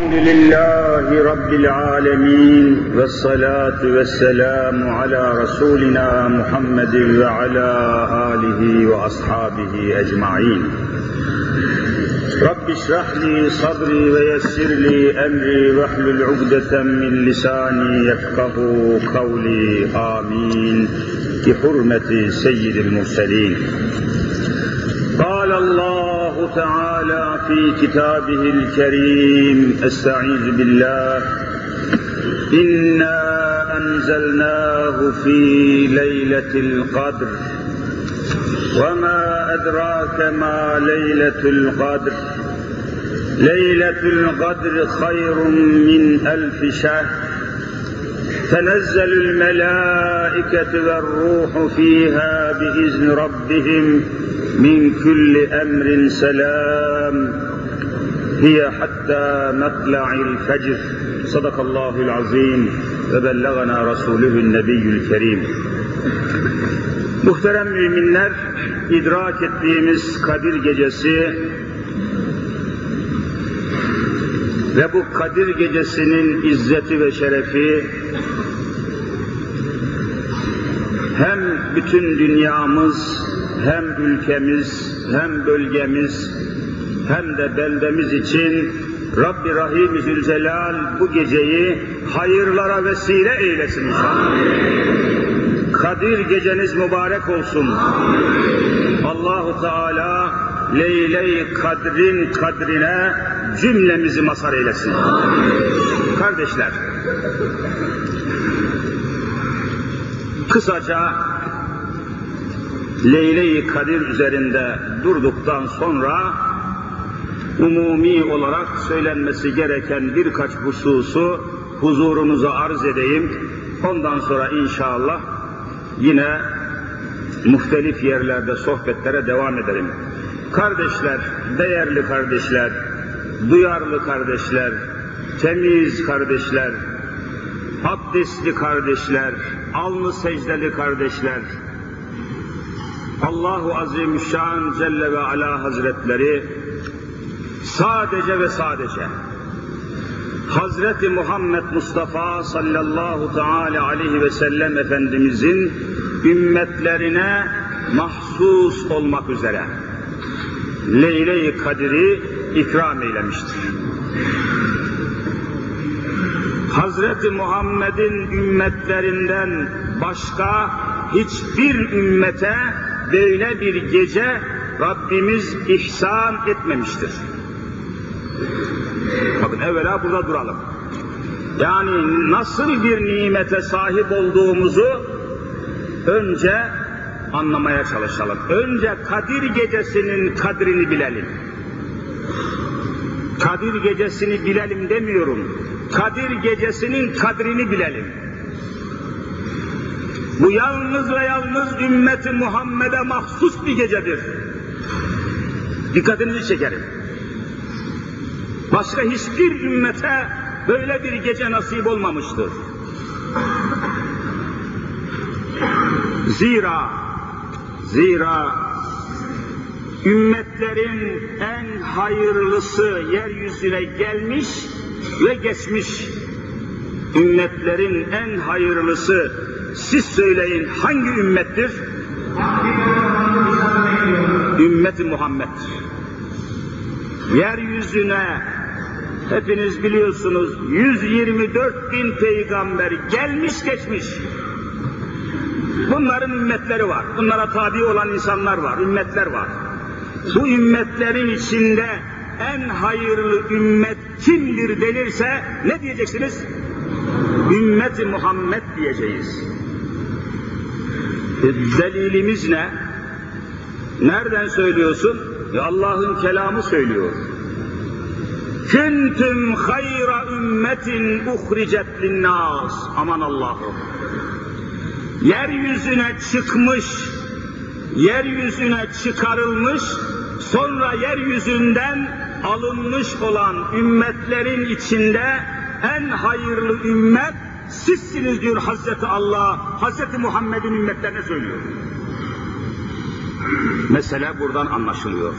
الحمد لله رب العالمين والصلاة والسلام على رسولنا محمد وعلى آله وأصحابه أجمعين. رب اشرح لي صدري ويسر لي أمري واحلل عقدة من لساني يفقه قولي. آمين. بحرمة سيد المرسلين. قال الله تعالى في كتابه الكريم أستعيذ بالله. إنا أنزلناه في ليلة القدر. وما أدراك ما ليلة القدر؟ ليلة القدر خير من ألف شهر. تنزل الملائكة والروح فيها بإذن ربهم. من كل امر سلام هي حتى مطلع الفجر صدق الله العظيم وبلغنا رسوله النبي الكريم Muhterem müminler, idrak ettiğimiz Kadir Gecesi ve bu Kadir Gecesi'nin izzeti ve şerefi hem bütün dünyamız hem ülkemiz, hem bölgemiz, hem de beldemiz için Rabbi Rahim Zülcelal bu geceyi hayırlara vesile eylesin inşallah. Kadir geceniz mübarek olsun. Allahu Teala Leyle-i Kadrin kadrine cümlemizi mazhar eylesin. Kardeşler, kısaca Leyle-i Kadir üzerinde durduktan sonra umumi olarak söylenmesi gereken birkaç hususu huzurunuza arz edeyim. Ondan sonra inşallah yine muhtelif yerlerde sohbetlere devam edelim. Kardeşler, değerli kardeşler, duyarlı kardeşler, temiz kardeşler, abdestli kardeşler, alnı secdeli kardeşler, Allahu Azimüşşan Celle ve Ala Hazretleri sadece ve sadece Hazreti Muhammed Mustafa sallallahu teala aleyhi ve sellem Efendimizin ümmetlerine mahsus olmak üzere Leyle-i Kadir'i ikram eylemiştir. Hazreti Muhammed'in ümmetlerinden başka hiçbir ümmete böyle bir gece Rabbimiz ihsan etmemiştir. Bakın evvela burada duralım. Yani nasıl bir nimete sahip olduğumuzu önce anlamaya çalışalım. Önce Kadir gecesinin kadrini bilelim. Kadir gecesini bilelim demiyorum. Kadir gecesinin kadrini bilelim. Bu yalnız ve yalnız ümmeti Muhammed'e mahsus bir gecedir. Dikkatinizi çekerim. Başka hiçbir ümmete böyle bir gece nasip olmamıştır. Zira, zira ümmetlerin en hayırlısı yeryüzüne gelmiş ve geçmiş. Ümmetlerin en hayırlısı siz söyleyin hangi ümmettir? Ümmeti Muhammed. Yeryüzüne hepiniz biliyorsunuz 124 bin peygamber gelmiş geçmiş. Bunların ümmetleri var. Bunlara tabi olan insanlar var, ümmetler var. Bu ümmetlerin içinde en hayırlı ümmet kimdir denirse ne diyeceksiniz? Ümmeti Muhammed diyeceğiz. Delilimiz ne? Nereden söylüyorsun? E Allah'ın kelamı söylüyor. Küntüm hayra ümmetin uhricet linnas. Aman Allah'ım. Yeryüzüne çıkmış, yeryüzüne çıkarılmış, sonra yeryüzünden alınmış olan ümmetlerin içinde en hayırlı ümmet sizsiniz diyor Hazreti Allah, Hazreti Muhammed'in ümmetlerine söylüyor. Mesele buradan anlaşılıyor.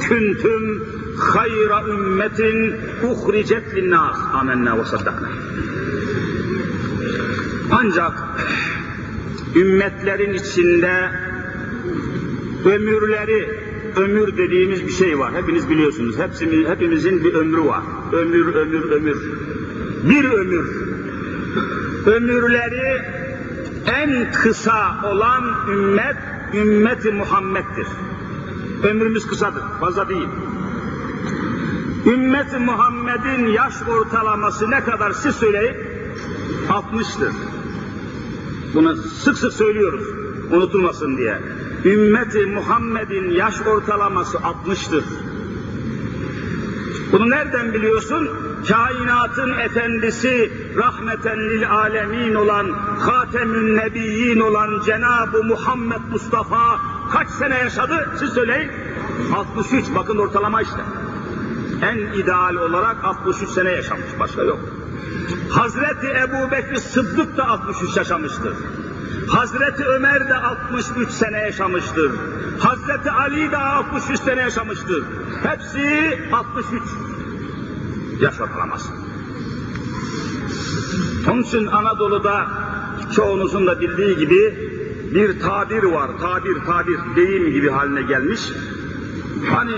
Küntüm hayra ümmetin uhricet linnas. Amenna ve saddakna. Ancak ümmetlerin içinde ömürleri, ömür dediğimiz bir şey var. Hepiniz biliyorsunuz. Hepsimiz, hepimizin bir ömrü var. Ömür, ömür, ömür. Bir ömür. Ömürleri en kısa olan ümmet, ümmeti Muhammed'dir. Ömrümüz kısadır, fazla değil. Ümmeti Muhammed'in yaş ortalaması ne kadar siz söyleyin? 60'tır. Bunu sık sık söylüyoruz, unutulmasın diye. Ümmeti Muhammed'in yaş ortalaması 60'tır. Bunu nereden biliyorsun? Kainatın efendisi, rahmeten lil alemin olan, hatemün nebiyyin olan Cenab-ı Muhammed Mustafa kaç sene yaşadı? Siz söyleyin. 63, bakın ortalama işte. En ideal olarak 63 sene yaşamış, başka yok. Hazreti Ebu Bekir Sıddık da 63 yaşamıştır. Hazreti Ömer de 63 sene yaşamıştır. Hazreti Ali de 63 sene yaşamıştır. Hepsi 63 yaş ortalaması. Onun için Anadolu'da çoğunuzun da bildiği gibi bir tabir var. Tabir, tabir, deyim gibi haline gelmiş. Hani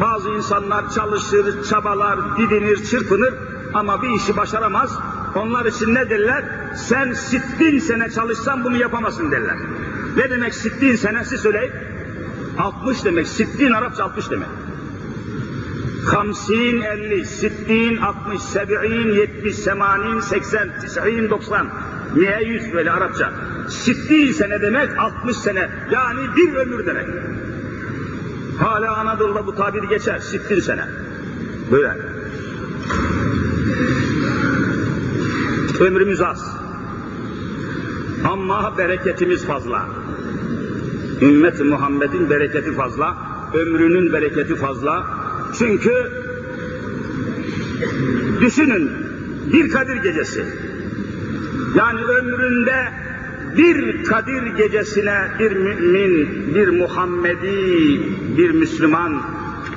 bazı insanlar çalışır, çabalar, didinir, çırpınır ama bir işi başaramaz. Onlar için ne derler? Sen sittin sene çalışsan bunu yapamazsın derler. Ne demek sittin sene siz söyleyin. 60 demek. Sittin Arapça 60 demek. Hamsin, elli, sittin, altmış, seb'in, yetmiş, semanin, seksen, tis'in, doksan. Niye yüz böyle Arapça? Sittin sene demek, altmış sene. Yani bir ömür demek. Hala Anadolu'da bu tabir geçer. Sittin sene. Böyle. Ömrümüz az. Ama bereketimiz fazla. Ümmet Muhammed'in bereketi fazla. Ömrünün bereketi fazla. Çünkü düşünün bir Kadir gecesi. Yani ömründe bir Kadir gecesine bir mümin, bir Muhammedi, bir Müslüman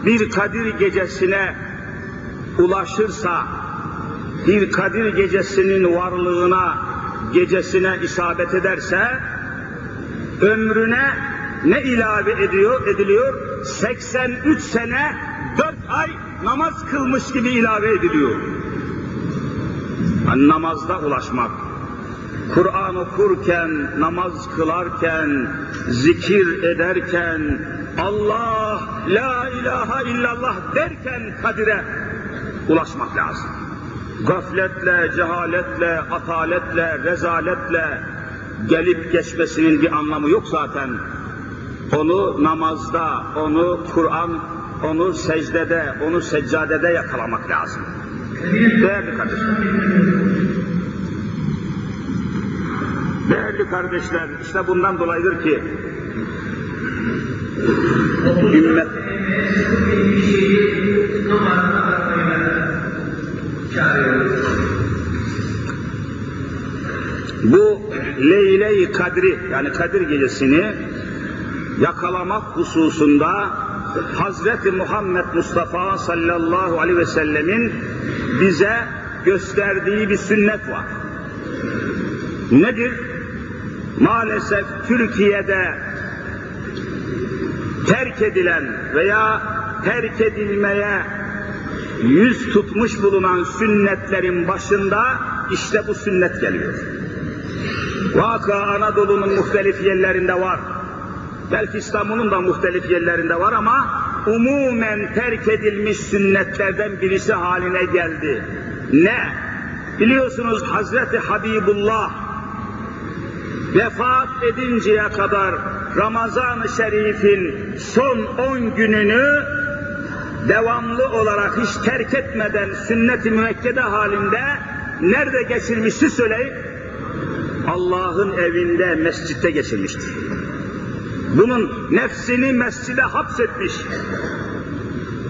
bir Kadir gecesine ulaşırsa bir Kadir gecesinin varlığına, gecesine isabet ederse ömrüne ne ilave ediyor, ediliyor? 83 sene 4 ay namaz kılmış gibi ilave ediliyor. Yani namazda ulaşmak, Kur'an okurken, namaz kılarken, zikir ederken, Allah, la ilahe illallah derken Kadir'e ulaşmak lazım. Gafletle, cehaletle, ataletle, rezaletle gelip geçmesinin bir anlamı yok zaten. Onu namazda, onu Kur'an, onu secdede, onu seccadede yakalamak lazım. Değerli kardeşler. Değerli kardeşler, işte bundan dolayıdır ki ümmet bu Leyle-i Kadri yani Kadir gecesini yakalamak hususunda Hazreti Muhammed Mustafa sallallahu aleyhi ve sellemin bize gösterdiği bir sünnet var. Nedir? Maalesef Türkiye'de terk edilen veya terk edilmeye yüz tutmuş bulunan sünnetlerin başında işte bu sünnet geliyor. Vaka Anadolu'nun muhtelif yerlerinde var. Belki İstanbul'un da muhtelif yerlerinde var ama umumen terk edilmiş sünnetlerden birisi haline geldi. Ne? Biliyorsunuz Hazreti Habibullah vefat edinceye kadar Ramazan-ı Şerif'in son on gününü devamlı olarak hiç terk etmeden sünnet-i müekkede halinde nerede geçirmişti söyleyin? Allah'ın evinde, mescitte geçirmiştir. Bunun nefsini mescide hapsetmiş.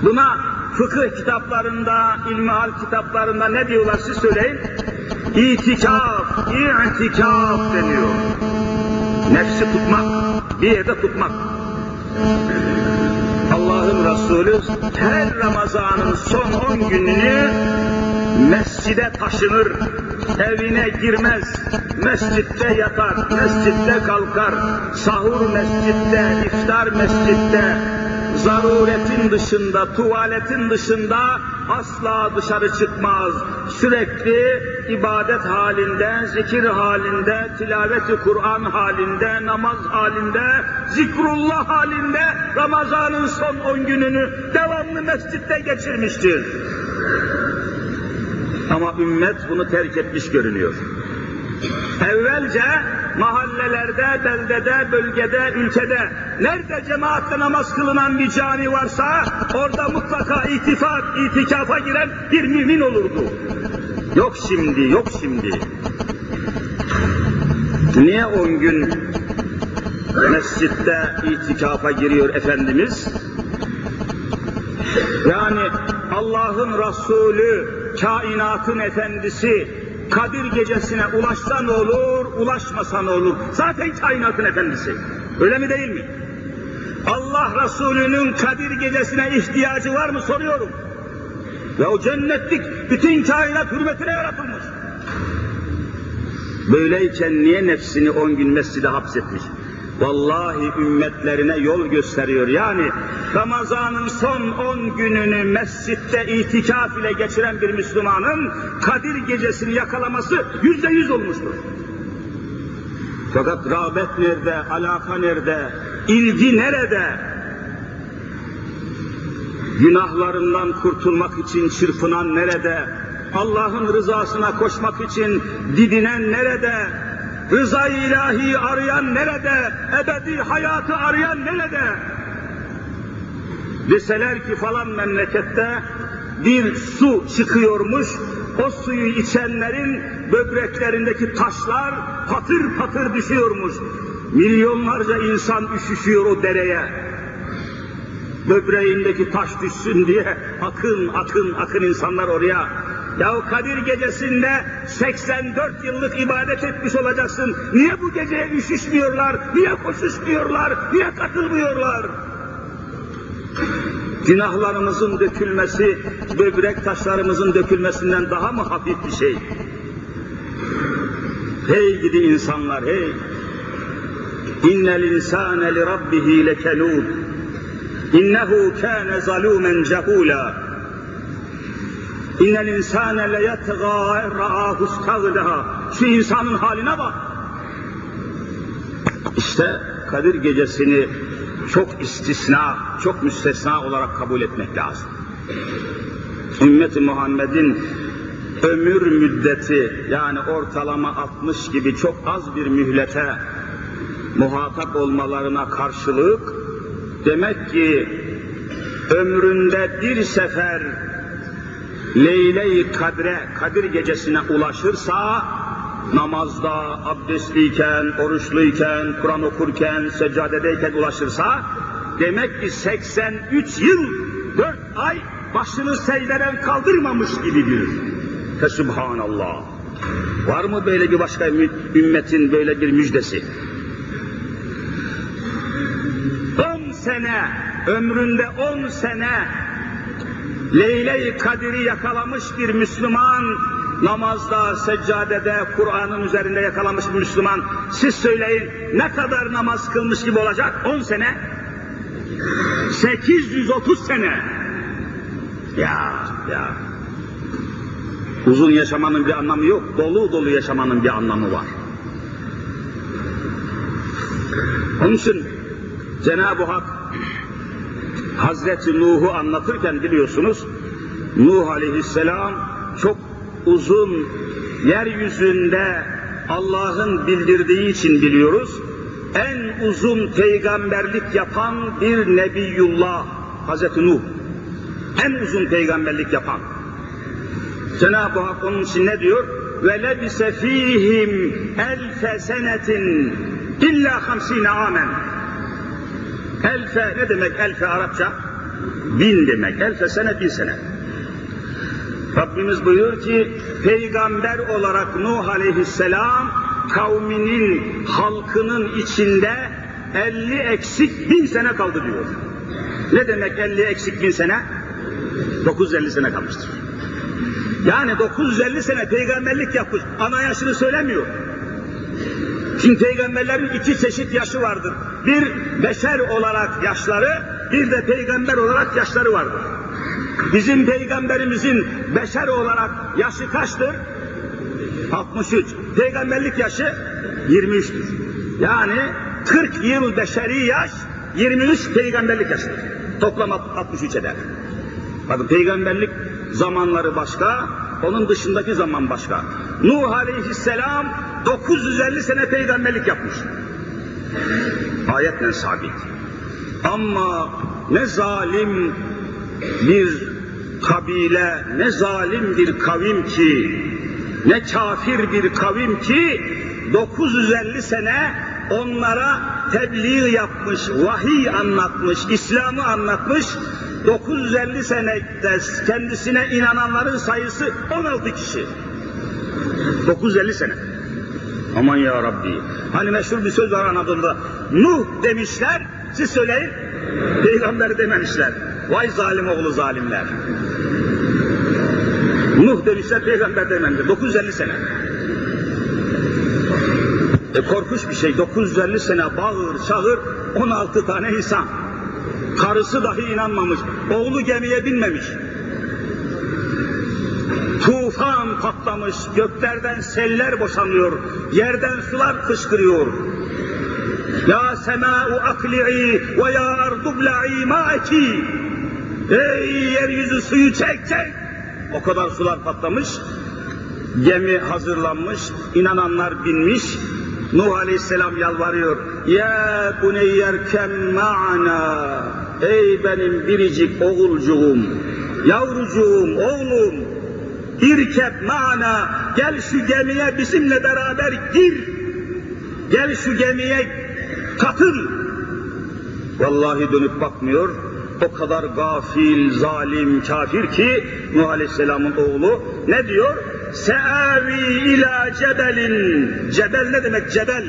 Buna fıkıh kitaplarında, ilmihal kitaplarında ne diyorlar siz söyleyin? İtikaf, i'tikaf deniyor. Nefsi tutmak, bir yerde tutmak. Allah Allah'ın Resulü her Ramazan'ın son 10 gününü mescide taşınır, evine girmez, mescitte yatar, mescitte kalkar, sahur mescitte, iftar mescitte, zaruretin dışında, tuvaletin dışında asla dışarı çıkmaz. Sürekli ibadet halinde, zikir halinde, tilaveti Kur'an halinde, namaz halinde, zikrullah halinde Ramazan'ın son on gününü devamlı mescitte geçirmiştir. Ama ümmet bunu terk etmiş görünüyor. Evvelce mahallelerde, beldede, bölgede, ülkede nerede cemaatle namaz kılınan bir cami varsa orada mutlaka itifat, itikafa giren bir mümin olurdu. Yok şimdi, yok şimdi. Niye on gün mescitte itikafa giriyor Efendimiz? Yani Allah'ın Resulü, kainatın efendisi, Kadir gecesine ulaşsa ne olur, ulaşmasa ne olur? Zaten kainatın efendisi. Öyle mi değil mi? Allah Resulü'nün Kadir gecesine ihtiyacı var mı soruyorum. Ya o cennetlik bütün kainat hürmetine yaratılmış. Böyleyken niye nefsini on gün mescide hapsetmiş? Vallahi ümmetlerine yol gösteriyor. Yani Ramazan'ın son on gününü mescitte itikaf ile geçiren bir Müslümanın Kadir gecesini yakalaması yüzde yüz olmuştur. Fakat rağbet nerede, alaka nerede, ilgi nerede? Günahlarından kurtulmak için çırpınan nerede? Allah'ın rızasına koşmak için didinen nerede? Rızayı ilahi arayan nerede? Ebedi hayatı arayan nerede? Deseler ki falan memlekette bir su çıkıyormuş, o suyu içenlerin böbreklerindeki taşlar patır patır düşüyormuş. Milyonlarca insan üşüşüyor o dereye. Böbreğindeki taş düşsün diye akın akın akın insanlar oraya. Ya Kadir gecesinde 84 yıllık ibadet etmiş olacaksın. Niye bu geceye üşüşmüyorlar? Niye koşuşmuyorlar? Niye katılmıyorlar? Günahlarımızın dökülmesi, böbrek taşlarımızın dökülmesinden daha mı hafif bir şey? Hey gidi insanlar hey! İnnel insane li rabbihi lekelûd. İnnehu kâne zalûmen cehûlâ. İnnel insâne le yetgâ erra'âhu istagdâ. Şu insanın haline bak. İşte Kadir gecesini çok istisna, çok müstesna olarak kabul etmek lazım. Ümmeti Muhammed'in ömür müddeti yani ortalama 60 gibi çok az bir mühlete muhatap olmalarına karşılık demek ki ömründe bir sefer Leyle-i Kadre, Kadir gecesine ulaşırsa namazda, abdestliyken, oruçluyken, Kur'an okurken, seccadedeyken ulaşırsa demek ki 83 yıl, 4 ay başını secdeden kaldırmamış gibidir. Fesubhanallah. Var mı böyle bir başka ümmetin böyle bir müjdesi? 10 sene, ömründe 10 sene Leyle-i Kadir'i yakalamış bir Müslüman, namazda, seccadede, Kur'an'ın üzerinde yakalamış bir Müslüman, siz söyleyin ne kadar namaz kılmış gibi olacak? 10 sene? 830 sene. Ya, ya. Uzun yaşamanın bir anlamı yok, dolu dolu yaşamanın bir anlamı var. Onun için Cenab-ı Hak Hazreti Nuh'u anlatırken biliyorsunuz, Nuh aleyhisselam çok uzun yeryüzünde Allah'ın bildirdiği için biliyoruz, en uzun peygamberlik yapan bir nebiyullah Hazreti Nuh. En uzun peygamberlik yapan. Cenab-ı Hak onun için ne diyor? Ve lebise fihim elfe senetin illa hamsine amen. Elfe ne demek elfe Arapça? Bin demek. Elfe sene bin sene. Rabbimiz buyuruyor ki peygamber olarak Nuh aleyhisselam kavminin halkının içinde elli eksik bin sene kaldı diyor. Ne demek 50 eksik bin sene? 950 sene kalmıştır. Yani 950 sene peygamberlik yapmış. Ana yaşını söylemiyor. Şimdi peygamberlerin iki çeşit yaşı vardır. Bir beşer olarak yaşları, bir de peygamber olarak yaşları vardır. Bizim peygamberimizin beşer olarak yaşı kaçtır? 63. Peygamberlik yaşı 23'tür. Yani 40 yıl beşeri yaş, 23 peygamberlik yaşıdır. Toplam 63 eder. Bakın peygamberlik zamanları başka, onun dışındaki zaman başka. Nuh aleyhisselam 950 sene peygamberlik yapmış. Ayetle sabit. Ama ne zalim bir kabile, ne zalim bir kavim ki, ne kafir bir kavim ki 950 sene onlara tebliğ yapmış, vahiy anlatmış, İslam'ı anlatmış. 950 senede kendisine inananların sayısı 16 kişi. 950 sene. Aman ya Rabbi. Hani meşhur bir söz var Anadolu'da. Nuh demişler, siz söyleyin. Peygamber dememişler. Vay zalim oğlu zalimler. Nuh demişler, peygamber dememişler. 950 sene. E korkunç bir şey. 950 sene bağır, çağır, 16 tane insan. Karısı dahi inanmamış. Oğlu gemiye binmemiş. Tufan patlamış, göklerden seller boşanıyor, yerden sular fışkırıyor. Ya semâ'u akli'i ve ya ardu bla'i ma'eki. Ey yeryüzü suyu çek çek. O kadar sular patlamış, gemi hazırlanmış, inananlar binmiş. Nuh Aleyhisselam yalvarıyor. Ya buneyyerken ma'ana. Ey benim biricik oğulcuğum, yavrucuğum, oğlum. İrkep ma'ana. Gel şu gemiye bizimle beraber gir. Gel şu gemiye katıl. Vallahi dönüp bakmıyor. O kadar gafil, zalim, kafir ki Nuh Aleyhisselam'ın oğlu ne diyor? Seavi ila cebelin. Cebel ne demek cebel?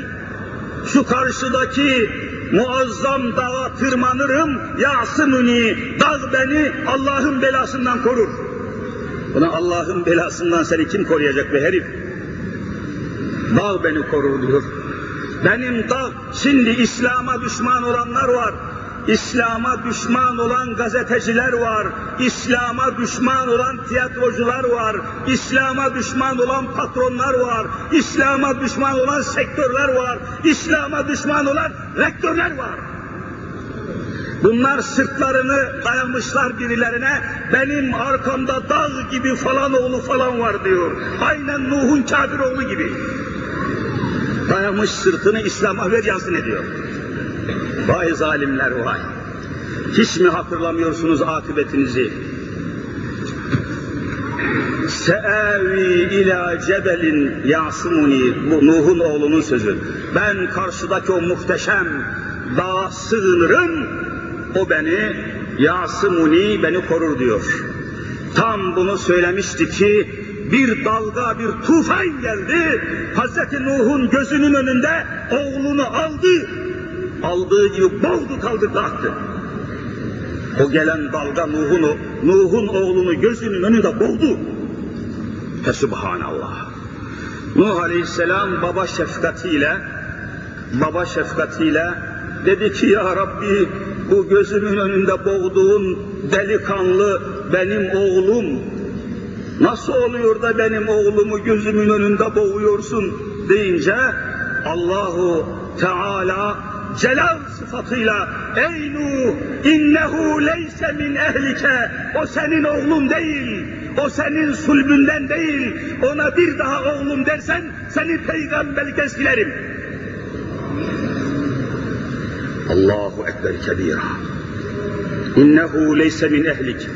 Şu karşıdaki muazzam dağa tırmanırım. Yasımuni, dağ beni Allah'ın belasından korur. Buna Allah'ın belasından seni kim koruyacak be herif? Dağ beni korur diyor. Benim dağ, şimdi İslam'a düşman olanlar var. İslam'a düşman olan gazeteciler var, İslam'a düşman olan tiyatrocular var, İslam'a düşman olan patronlar var, İslam'a düşman olan sektörler var, İslam'a düşman olan rektörler var. Bunlar sırtlarını dayamışlar birilerine, benim arkamda dağ gibi falan oğlu falan var diyor. Aynen Nuh'un kafir oğlu gibi. Dayamış sırtını İslam'a ver yansın ediyor. Vay zalimler vay. Hiç mi hatırlamıyorsunuz akıbetinizi? Seavi ila cebelin yasımuni bu Nuh'un oğlunun sözü. Ben karşıdaki o muhteşem dağa sığınırım. O beni yasımuni beni korur diyor. Tam bunu söylemişti ki bir dalga, bir tufan geldi. Hazreti Nuh'un gözünün önünde oğlunu aldı. Aldığı gibi boğdu kaldırdı attı. O gelen dalga Nuh'un Nuh'un oğlunu gözünün önünde boğdu. Fesubhanallah. Nuh Aleyhisselam baba şefkatiyle baba şefkatiyle dedi ki ya Rabbi bu gözümün önünde boğduğun delikanlı benim oğlum. Nasıl oluyor da benim oğlumu gözümün önünde boğuyorsun deyince Allahu Teala celal sıfatıyla ey Nuh innehu leyse min ehlike o senin oğlun değil o senin sulbünden değil ona bir daha oğlum dersen seni peygamberlik eskilerim Allahu ekber kebira innehu leyse min ehlik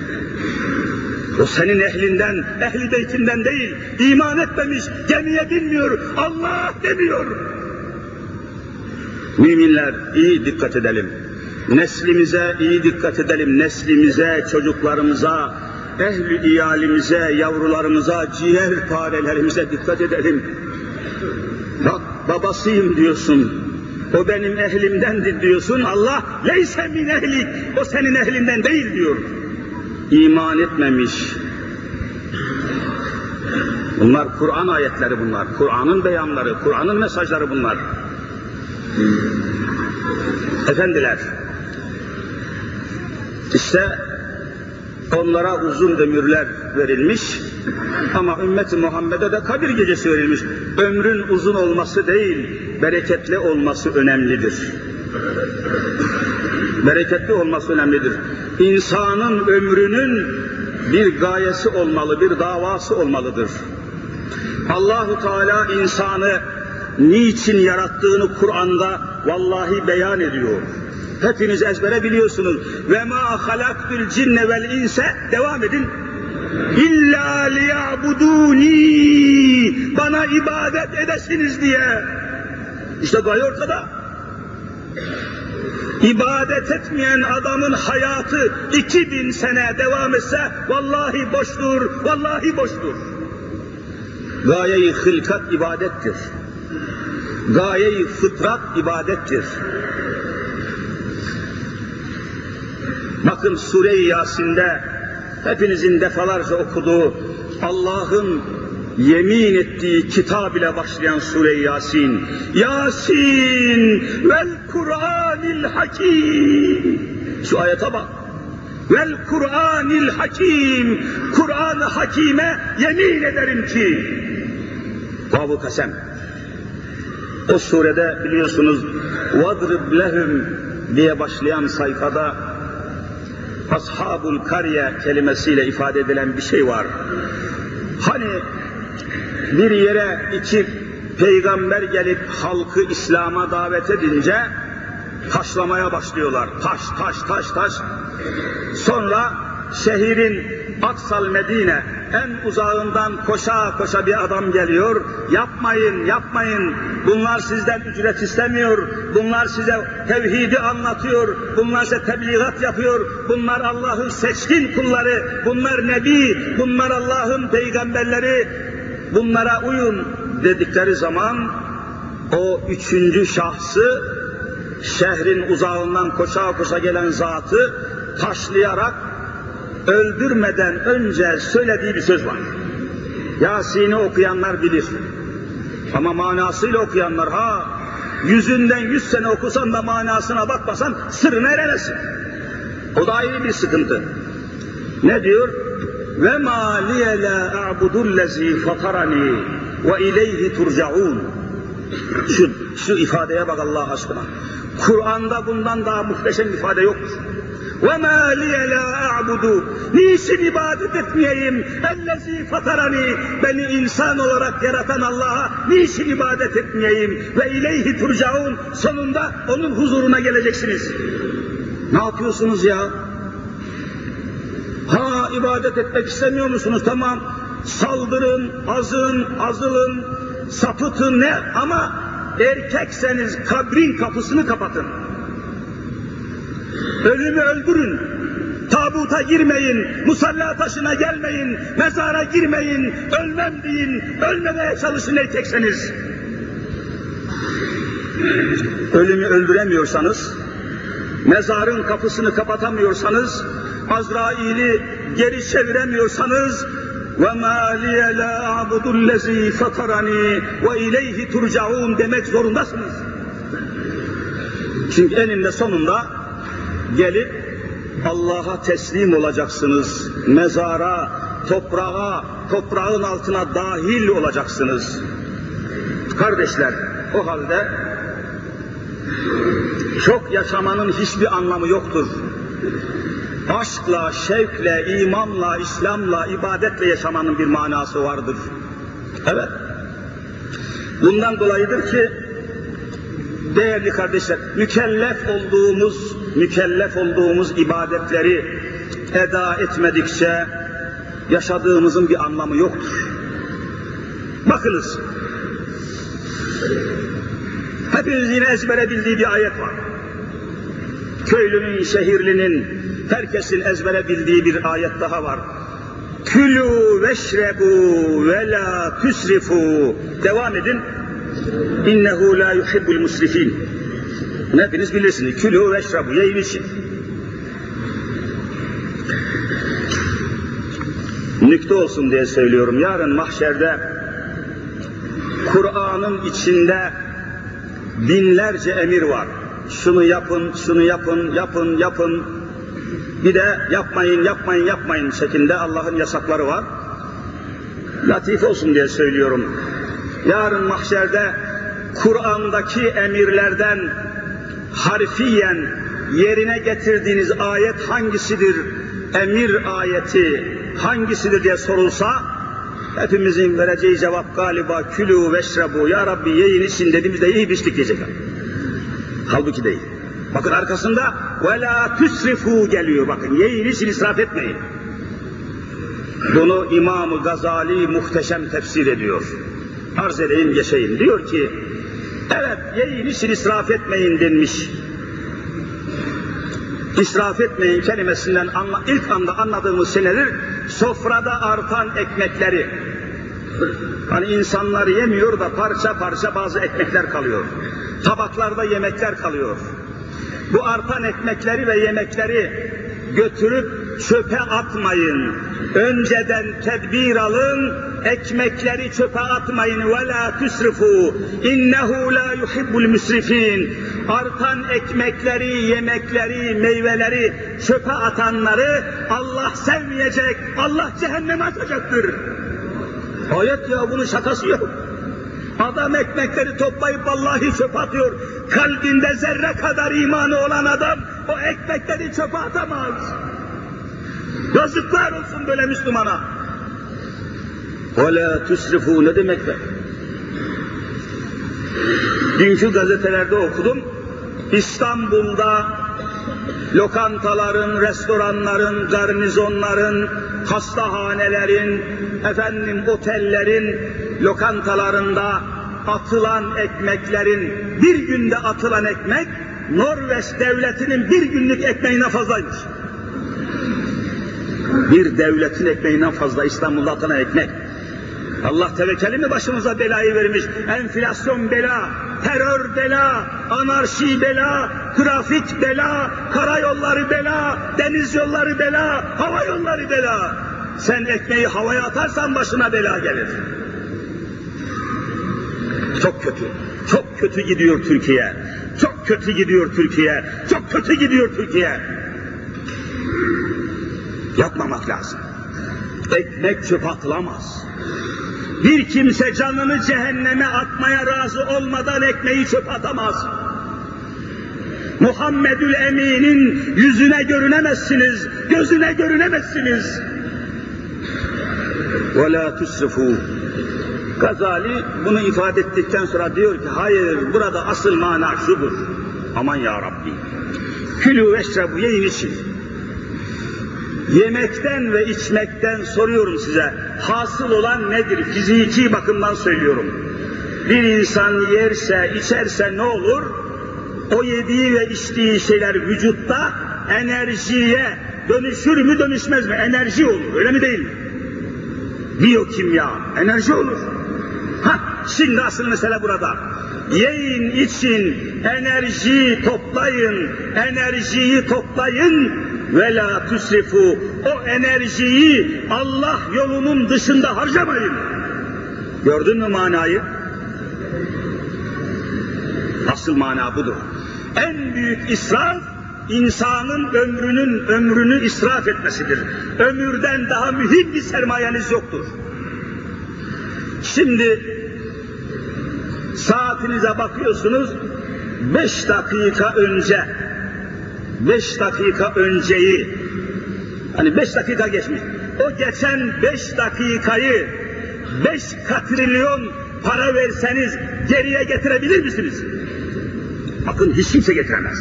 o senin ehlinden, ehli beytinden değil, iman etmemiş, gemiye binmiyor, Allah demiyor. Müminler iyi dikkat edelim. Neslimize iyi dikkat edelim. Neslimize, çocuklarımıza, ehli iyalimize, yavrularımıza, ciğer farelerimize dikkat edelim. Bak babasıyım diyorsun. O benim ehlimdendir diyorsun. Allah leyse min ehlik. O senin ehlinden değil diyor. İman etmemiş. Bunlar Kur'an ayetleri bunlar. Kur'an'ın beyanları, Kur'an'ın mesajları bunlar. Efendiler, işte onlara uzun ömürler verilmiş ama ümmeti Muhammed'e de kabir gecesi verilmiş. Ömrün uzun olması değil, bereketli olması önemlidir. Bereketli olması önemlidir. İnsanın ömrünün bir gayesi olmalı, bir davası olmalıdır. Allahu Teala insanı niçin yarattığını Kur'an'da vallahi beyan ediyor. Hepiniz ezbere biliyorsunuz. Ve ma halaktul cinne vel inse devam edin. İlla liyabuduni bana ibadet edesiniz diye. İşte gaye ortada. İbadet etmeyen adamın hayatı 2000 sene devam etse vallahi boştur, vallahi boştur. Gaye-i hılkat ibadettir. Gaye-i fıtrat ibadettir. Bakın Sure-i Yasin'de hepinizin defalarca okuduğu Allah'ın yemin ettiği kitap ile başlayan Sure-i Yasin. Yasin vel Kur'anil Hakim. Şu ayete bak. Vel Kur'anil Hakim. Kur'an-ı Hakime yemin ederim ki. Babu kasem. O surede biliyorsunuz vadrib lehum diye başlayan sayfada ashabul kariye kelimesiyle ifade edilen bir şey var. Hani bir yere iki peygamber gelip halkı İslam'a davet edince taşlamaya başlıyorlar. Taş, taş, taş, taş. Sonra şehrin Aksal Medine en uzağından koşa koşa bir adam geliyor. Yapmayın, yapmayın. Bunlar sizden ücret istemiyor. Bunlar size tevhidi anlatıyor. Bunlar size tebliğat yapıyor. Bunlar Allah'ın seçkin kulları. Bunlar nebi. Bunlar Allah'ın peygamberleri. Bunlara uyun dedikleri zaman o üçüncü şahsı şehrin uzağından koşa koşa gelen zatı taşlayarak öldürmeden önce söylediği bir söz var. Yasin'i okuyanlar bilir. Ama manasıyla okuyanlar ha yüzünden yüz sene okusan da manasına bakmasan sırrını eremesin. O da ayrı bir sıkıntı. Ne diyor? Ve ma liye la a'budullezî fatarani ve ileyhi turcaun. Şu, şu ifadeye bak Allah aşkına. Kur'an'da bundan daha muhteşem ifade yoktur. Ve ma liye la a'budu. Niçin ibadet etmeyeyim? Ellezî fatarani. Beni insan olarak yaratan Allah'a niçin ibadet etmeyeyim? Ve ileyhi turcaun. Sonunda onun huzuruna geleceksiniz. Ne yapıyorsunuz ya? Ha ibadet etmek istemiyor musunuz? Tamam. Saldırın, azın, azılın, sapıtın ne? Ama erkekseniz kabrin kapısını kapatın. Ölümü öldürün. Tabuta girmeyin, musalla taşına gelmeyin, mezara girmeyin, ölmem deyin, ölmemeye çalışın erkekseniz. Ölümü öldüremiyorsanız, mezarın kapısını kapatamıyorsanız, Azrail'i geri çeviremiyorsanız, وَمَا لِيَ لَا أَعْبُدُ الَّذ۪ي فَطَرَنِي وَاِلَيْهِ تُرْجَعُونَ demek zorundasınız. Çünkü eninde sonunda gelip Allah'a teslim olacaksınız. Mezara, toprağa, toprağın altına dahil olacaksınız. Kardeşler, o halde çok yaşamanın hiçbir anlamı yoktur. Aşkla, şevkle, imanla, İslam'la, ibadetle yaşamanın bir manası vardır. Evet. Bundan dolayıdır ki değerli kardeşler, mükellef olduğumuz, mükellef olduğumuz ibadetleri eda etmedikçe yaşadığımızın bir anlamı yoktur. Bakınız, hepiniz yine ezbere bildiği bir ayet var. Köylünün, şehirlinin, herkesin ezbere bildiği bir ayet daha var. Külü veşrebu ve la tüsrifu. Devam edin. İnnehu la yuhibbul musrifin. Bunu hepiniz bilirsiniz. Külü ve şrabu, yiyin için. Nükte olsun diye söylüyorum. Yarın mahşerde Kur'an'ın içinde binlerce emir var. Şunu yapın, şunu yapın, yapın, yapın. Bir de yapmayın, yapmayın, yapmayın şeklinde Allah'ın yasakları var. Latif olsun diye söylüyorum. Yarın mahşerde Kur'an'daki emirlerden harfiyen yerine getirdiğiniz ayet hangisidir? Emir ayeti hangisidir diye sorulsa hepimizin vereceği cevap galiba külü veşrebu ya Rabbi yiyin için dediğimizde iyi biçtik diyecek. Halbuki değil. Bakın arkasında ve la tüsrifu geliyor bakın için israf etmeyin. Bunu İmam-ı Gazali muhteşem tefsir ediyor. Arz edeyim geçeyim. Diyor ki evet yiyin için israf etmeyin denmiş. İsraf etmeyin kelimesinden anla, ilk anda anladığımız şey nedir? Sofrada artan ekmekleri. Hani insanlar yemiyor da parça parça bazı ekmekler kalıyor. Tabaklarda yemekler kalıyor. Bu artan ekmekleri ve yemekleri götürüp çöpe atmayın. Önceden tedbir alın, ekmekleri çöpe atmayın. Ve la tusrifu. İnnehu la yuhibbul müsrifin. Artan ekmekleri, yemekleri, meyveleri çöpe atanları Allah sevmeyecek. Allah cehenneme atacaktır. Ayet ya bunun şakası yok. Adam ekmekleri toplayıp vallahi çöpe atıyor. Kalbinde zerre kadar imanı olan adam o ekmekleri çöpe atamaz. Yazıklar olsun böyle Müslümana. Ola tüsrifu ne demek be? Dünkü gazetelerde okudum. İstanbul'da lokantaların, restoranların, garnizonların, hastahanelerin, efendim otellerin, lokantalarında atılan ekmeklerin, bir günde atılan ekmek, Norveç devletinin bir günlük ekmeğine fazlaymış. Bir devletin ekmeğinden fazla İstanbul'da atılan ekmek. Allah tevekkeli mi başımıza belayı vermiş? Enflasyon bela, terör bela, anarşi bela, trafik bela, karayolları bela, deniz yolları bela, hava yolları bela. Sen ekmeği havaya atarsan başına bela gelir. Çok kötü, çok kötü gidiyor Türkiye. Çok kötü gidiyor Türkiye. Çok kötü gidiyor Türkiye. Yapmamak lazım Ekmek çöp atılamaz. Bir kimse canını cehenneme atmaya razı olmadan ekmeği çöp atamaz. Muhammedül Emin'in yüzüne görünemezsiniz, gözüne görünemezsiniz. وَلَا تُسْرِفُوا Gazali bunu ifade ettikten sonra diyor ki hayır burada asıl mana şudur. Aman ya Rabbi. Külü veşrebu yiyin için. Yemekten ve içmekten soruyorum size. Hasıl olan nedir? Fiziki bakımdan söylüyorum. Bir insan yerse, içerse ne olur? O yediği ve içtiği şeyler vücutta enerjiye dönüşür mü dönüşmez mi? Enerji olur, öyle mi değil mi? Biyokimya, enerji olur. Ha, şimdi asıl mesele burada. Yiyin, için, enerjiyi toplayın, enerjiyi toplayın ve la tusrifu. O enerjiyi Allah yolunun dışında harcamayın. Gördün mü manayı? Asıl mana budur. En büyük israf insanın ömrünün ömrünü israf etmesidir. Ömürden daha mühim bir sermayeniz yoktur. Şimdi saatinize bakıyorsunuz, beş dakika önce, beş dakika önceyi, hani beş dakika geçmiş, o geçen beş dakikayı beş katrilyon para verseniz geriye getirebilir misiniz? Bakın hiç kimse getiremez.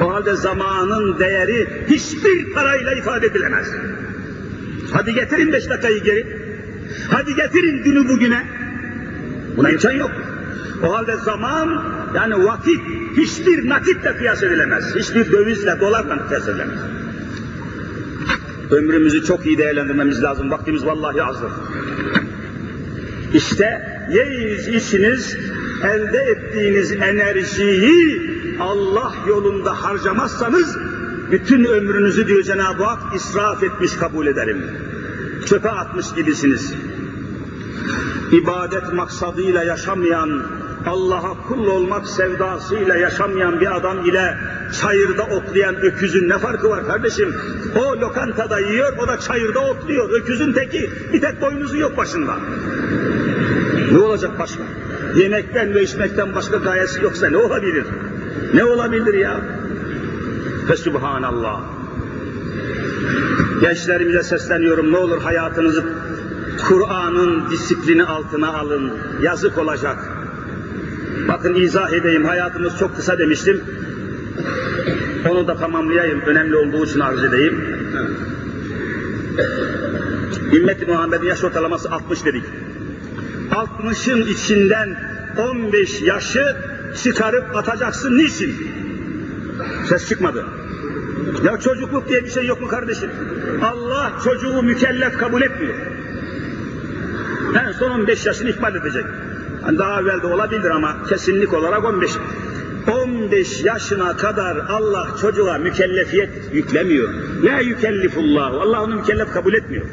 O halde zamanın değeri hiçbir parayla ifade edilemez. Hadi getirin beş dakikayı geri. Hadi getirin günü bugüne. Buna imkan yok. O halde zaman yani vakit hiçbir nakitle kıyas edilemez. Hiçbir dövizle, dolarla kıyas edilemez. Ömrümüzü çok iyi değerlendirmemiz lazım. Vaktimiz vallahi azdır. İşte yiyiniz, içiniz, elde ettiğiniz enerjiyi Allah yolunda harcamazsanız bütün ömrünüzü diyor Cenab-ı Hak israf etmiş kabul ederim. Çöpe atmış gibisiniz. İbadet maksadıyla yaşamayan, Allah'a kul olmak sevdasıyla yaşamayan bir adam ile çayırda otlayan öküzün ne farkı var kardeşim? O lokantada yiyor, o da çayırda otluyor. Öküzün teki bir tek boynuzu yok başında. Ne olacak başka? Yemekten ve içmekten başka gayesi yoksa ne olabilir? Ne olabilir ya? Ve Subhanallah. Gençlerimize sesleniyorum ne olur hayatınızı Kur'an'ın disiplini altına alın. Yazık olacak. Bakın izah edeyim hayatımız çok kısa demiştim. Onu da tamamlayayım. Önemli olduğu için arz edeyim. Ümmet-i Muhammed'in yaş ortalaması 60 dedik. 60'ın içinden 15 yaşı çıkarıp atacaksın. Niçin? Ses çıkmadı. Ya çocukluk diye bir şey yok mu kardeşim? Allah çocuğu mükellef kabul etmiyor. En son 15 yaşını ikmal edecek. Yani daha evvel de olabilir ama kesinlik olarak 15. 15 yaşına kadar Allah çocuğa mükellefiyet yüklemiyor. La yükellifullahu. Allah onu mükellef kabul etmiyor.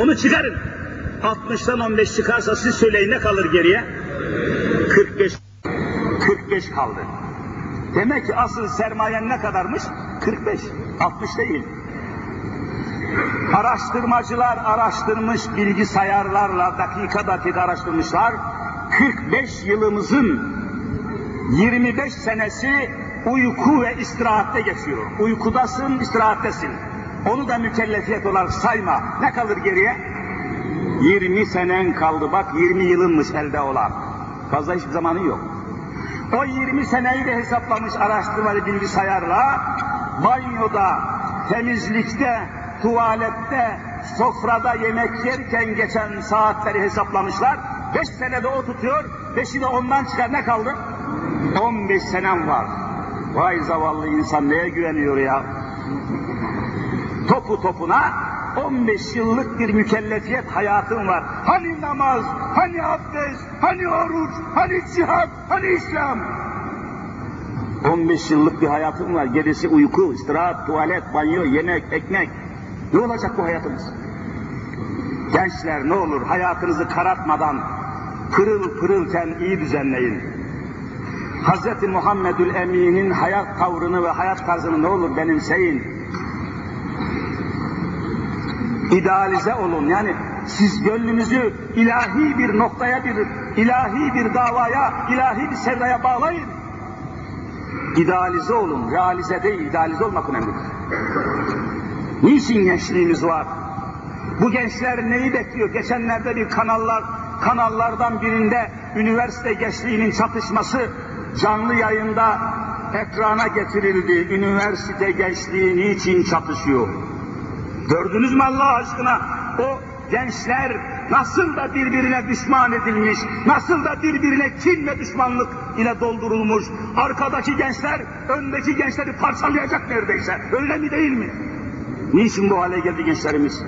Onu çıkarın. 60'tan 15 çıkarsa siz söyleyin ne kalır geriye? 45. 45 kaldı. Demek ki asıl sermayen ne kadarmış? 45. 60 değil. Araştırmacılar araştırmış bilgisayarlarla dakika dakika araştırmışlar. 45 yılımızın 25 senesi uyku ve istirahatte geçiyor. Uykudasın, istirahattesin. Onu da mükellefiyet olarak sayma. Ne kalır geriye? 20 senen kaldı bak 20 yılınmış elde olan. Fazla hiçbir zamanı yok. O 20 seneyi de hesaplamış araştırmalı bilgisayarla banyoda, temizlikte, tuvalette, sofrada yemek yerken geçen saatleri hesaplamışlar. 5 senede o tutuyor, 5'i de ondan çıkar ne kaldı? 15 senem var. Vay zavallı insan neye güveniyor ya? Topu topuna 15 yıllık bir mükellefiyet hayatım var. Hani namaz, hani abdest, hani oruç, hani cihat, hani İslam. 15 yıllık bir hayatım var. Gerisi uyku, istirahat, tuvalet, banyo, yemek, ekmek. Ne olacak bu hayatımız? Gençler ne olur hayatınızı karartmadan pırıl pırılken iyi düzenleyin. Hz. Muhammedül Emin'in hayat tavrını ve hayat tarzını ne olur benimseyin. İdealize olun yani siz gönlünüzü ilahi bir noktaya bir, ilahi bir davaya, ilahi bir sevdaya bağlayın. İdealize olun, realize değil, idealize olmak önemlidir. Niçin gençliğimiz var? Bu gençler neyi bekliyor? Geçenlerde bir kanallar, kanallardan birinde üniversite gençliğinin çatışması canlı yayında ekrana getirildi. Üniversite gençliği niçin çatışıyor? Gördünüz mü Allah aşkına? O gençler nasıl da birbirine düşman edilmiş, nasıl da birbirine kin ve düşmanlık ile doldurulmuş. Arkadaki gençler öndeki gençleri parçalayacak neredeyse. Öyle mi değil mi? Niçin bu hale geldi gençlerimiz?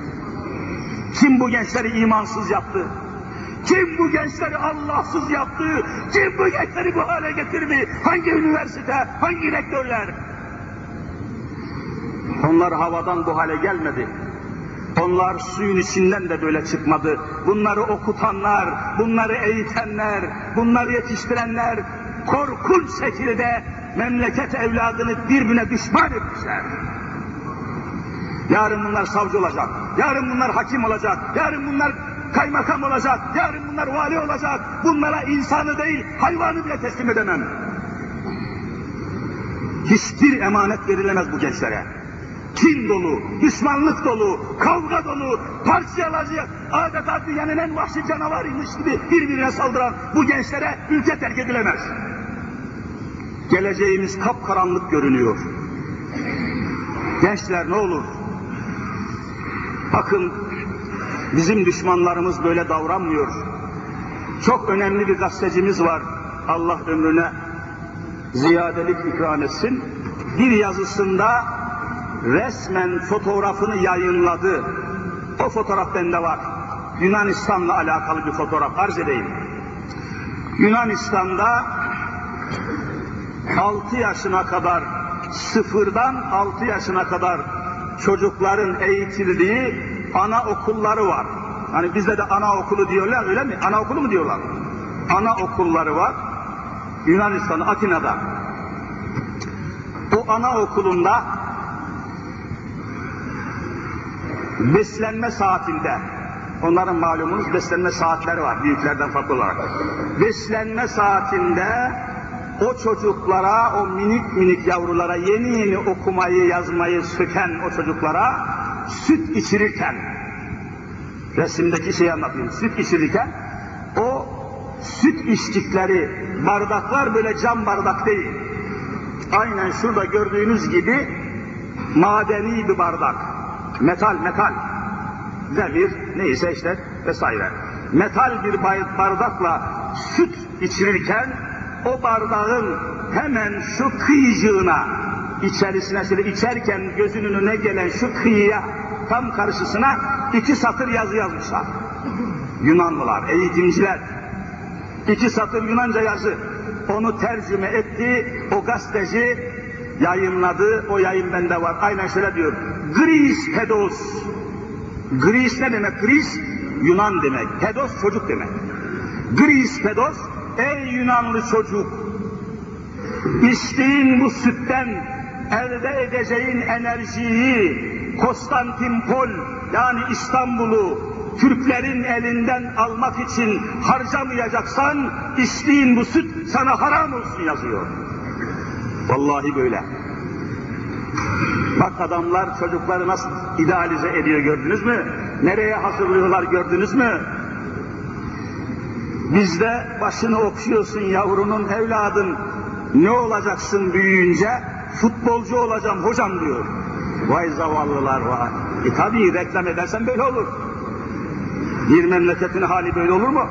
Kim bu gençleri imansız yaptı? Kim bu gençleri Allahsız yaptı? Kim bu gençleri bu hale getirdi? Hangi üniversite, hangi rektörler? Onlar havadan bu hale gelmedi. Onlar suyun içinden de böyle çıkmadı. Bunları okutanlar, bunları eğitenler, bunları yetiştirenler korkunç şekilde memleket evladını birbirine düşman etmişler. Yarın bunlar savcı olacak, yarın bunlar hakim olacak, yarın bunlar kaymakam olacak, yarın bunlar vali olacak. Bunlara insanı değil, hayvanı bile teslim edemem. Hiçbir emanet verilemez bu gençlere. Kin dolu, düşmanlık dolu, kavga dolu, parçalayıcı, adeta dünyanın en vahşi canavarıymış gibi birbirine saldıran bu gençlere ülke terk edilemez. Geleceğimiz kapkaranlık görünüyor. Gençler ne olur? Bakın bizim düşmanlarımız böyle davranmıyor. Çok önemli bir gazetecimiz var. Allah ömrüne ziyadelik ikram etsin. Bir yazısında resmen fotoğrafını yayınladı. O fotoğraf bende var. Yunanistan'la alakalı bir fotoğraf arz edeyim. Yunanistan'da 6 yaşına kadar sıfırdan 6 yaşına kadar çocukların eğitildiği ana okulları var. Hani bizde de ana okulu diyorlar öyle mi? Ana okulu mu diyorlar? Ana okulları var. Yunanistan, Atina'da. O ana okulunda beslenme saatinde onların malumunuz beslenme saatleri var büyüklerden farklı olarak. Beslenme saatinde o çocuklara, o minik minik yavrulara yeni yeni okumayı, yazmayı söken o çocuklara süt içirirken resimdeki şeyi anlatayım. Süt içirirken o süt içtikleri bardaklar böyle cam bardak değil. Aynen şurada gördüğünüz gibi madeni bir bardak. Metal, metal. Demir, neyse işte vesaire. Metal bir bardakla süt içirirken o bardağın hemen şu kıyıcığına içerisine şöyle içerken gözünün önüne gelen şu kıyıya tam karşısına iki satır yazı yazmışlar. Yunanlılar, eğitimciler. İki satır Yunanca yazı. Onu tercüme etti, o gazeteci yayınladı, o yayın bende var. Aynen şöyle diyor. Gris pedos. Gris ne demek? Gris Yunan demek. Pedos çocuk demek. Gris pedos, ey Yunanlı çocuk, içtiğin bu sütten elde edeceğin enerjiyi Konstantinpol yani İstanbul'u Türklerin elinden almak için harcamayacaksan içtiğin bu süt sana haram olsun yazıyor. Vallahi böyle. Bak adamlar çocukları nasıl idealize ediyor gördünüz mü? Nereye hazırlıyorlar gördünüz mü? Bizde başını okşuyorsun yavrunun evladın ne olacaksın büyüyünce? Futbolcu olacağım hocam diyor. Vay zavallılar var. E tabi reklam edersen böyle olur. Bir memleketin hali böyle olur mu?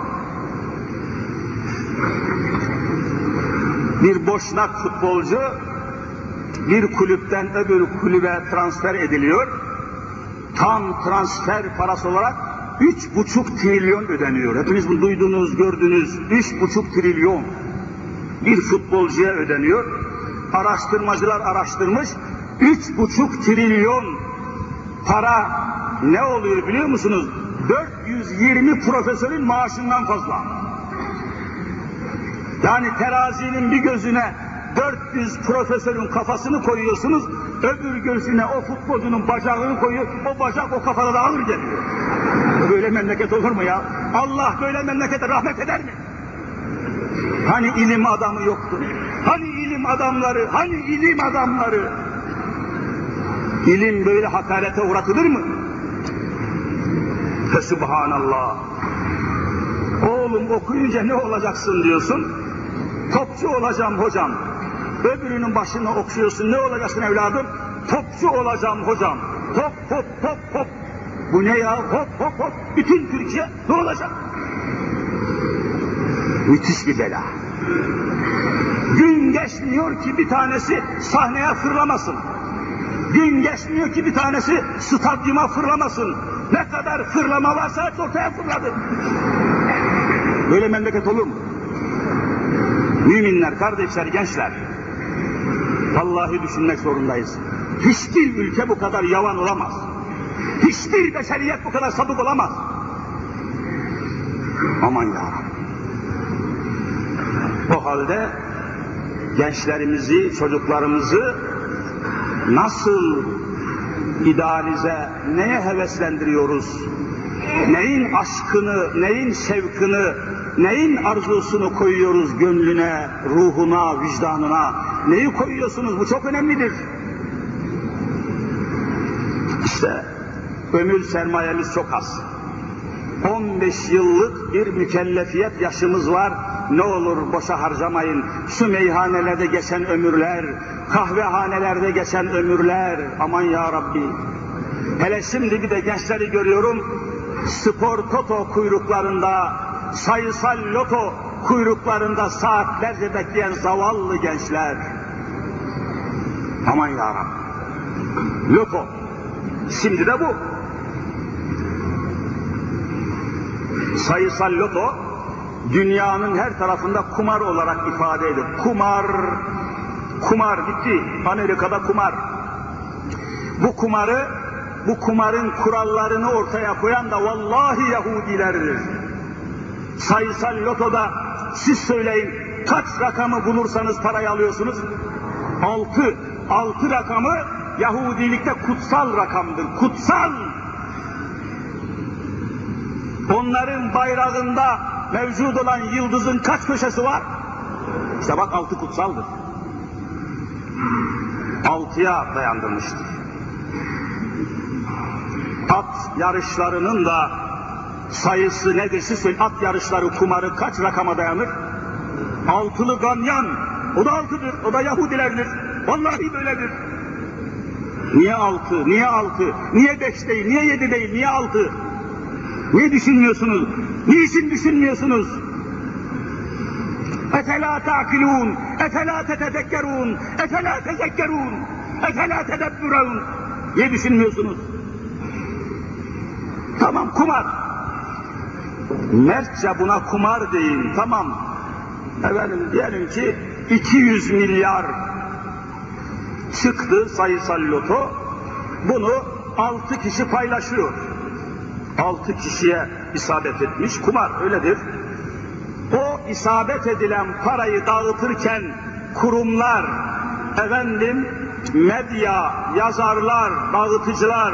Bir boşnak futbolcu bir kulüpten öbür kulübe transfer ediliyor. Tam transfer parası olarak üç buçuk trilyon ödeniyor. Hepiniz bunu duydunuz, gördünüz. Üç buçuk trilyon bir futbolcuya ödeniyor. Araştırmacılar araştırmış. Üç buçuk trilyon para ne oluyor biliyor musunuz? 420 profesörün maaşından fazla. Yani terazinin bir gözüne 400 profesörün kafasını koyuyorsunuz, öbür gözüne o futbolcunun bacağını koyuyor, o bacak o kafada da ağır geliyor. Böyle memleket olur mu ya? Allah böyle memlekete rahmet eder mi? Hani ilim adamı yoktu? Hani ilim adamları? Hani ilim adamları? İlim böyle hakarete uğratılır mı? Fesubhanallah. Oğlum okuyunca ne olacaksın diyorsun? Topçu olacağım hocam. Öbürünün başını okşuyorsun. Ne olacaksın evladım? Topçu olacağım hocam. Hop hop hop hop. Bu ne ya? Hop hop hop. Bütün Türkiye ne olacak? Müthiş bir bela. Gün geçmiyor ki bir tanesi sahneye fırlamasın. Gün geçmiyor ki bir tanesi stadyuma fırlamasın. Ne kadar fırlama varsa ortaya fırladı. Böyle memleket olur mu? Müminler, kardeşler, gençler. Vallahi düşünmek zorundayız. Hiçbir ülke bu kadar yavan olamaz. Hiçbir beşeriyet bu kadar sapık olamaz. Aman ya O halde gençlerimizi, çocuklarımızı nasıl idealize, neye heveslendiriyoruz? Neyin aşkını, neyin şevkını, neyin arzusunu koyuyoruz gönlüne, ruhuna, vicdanına? Neyi koyuyorsunuz? Bu çok önemlidir. İşte ömür sermayemiz çok az. 15 yıllık bir mükellefiyet yaşımız var. Ne olur boşa harcamayın. Şu meyhanelerde geçen ömürler, kahvehanelerde geçen ömürler. Aman ya Rabbi. Hele şimdi bir de gençleri görüyorum. Spor toto kuyruklarında, sayısal loto kuyruklarında saatlerce bekleyen zavallı gençler. Aman ya Rabbi. Loto. Şimdi de bu. Sayısal loto dünyanın her tarafında kumar olarak ifade edilir. Kumar, Kumar bitti. Amerika'da kumar. Bu kumarı, bu kumarın kurallarını ortaya koyan da vallahi Yahudilerdir. Sayısal lotoda siz söyleyin kaç rakamı bulursanız parayı alıyorsunuz? Altı. Altı rakamı Yahudilikte kutsal rakamdır. Kutsal. Onların bayrağında mevcut olan yıldızın kaç köşesi var? İşte bak altı kutsaldır. Altıya dayandırmıştır. At yarışlarının da sayısı nedir siz. At yarışları kumarı kaç rakama dayanır? Altılı ganyan. O da altıdır. O da Yahudilerdir. Vallahi böyledir. Niye altı? Niye altı? Niye beş değil? Niye yedi değil? Niye altı? Niye düşünmüyorsunuz? Niçin düşünmüyorsunuz? Efela ta'kilun, efela tetefekkerun, efela tezekkerun, efela tedebburun. Niye düşünmüyorsunuz? Tamam kumar. Mertçe buna kumar deyin. Tamam. Efendim diyelim ki 200 milyar çıktı sayısal loto. Bunu 6 kişi paylaşıyor. 6 kişiye isabet etmiş. Kumar öyledir. O isabet edilen parayı dağıtırken kurumlar, efendim medya, yazarlar, dağıtıcılar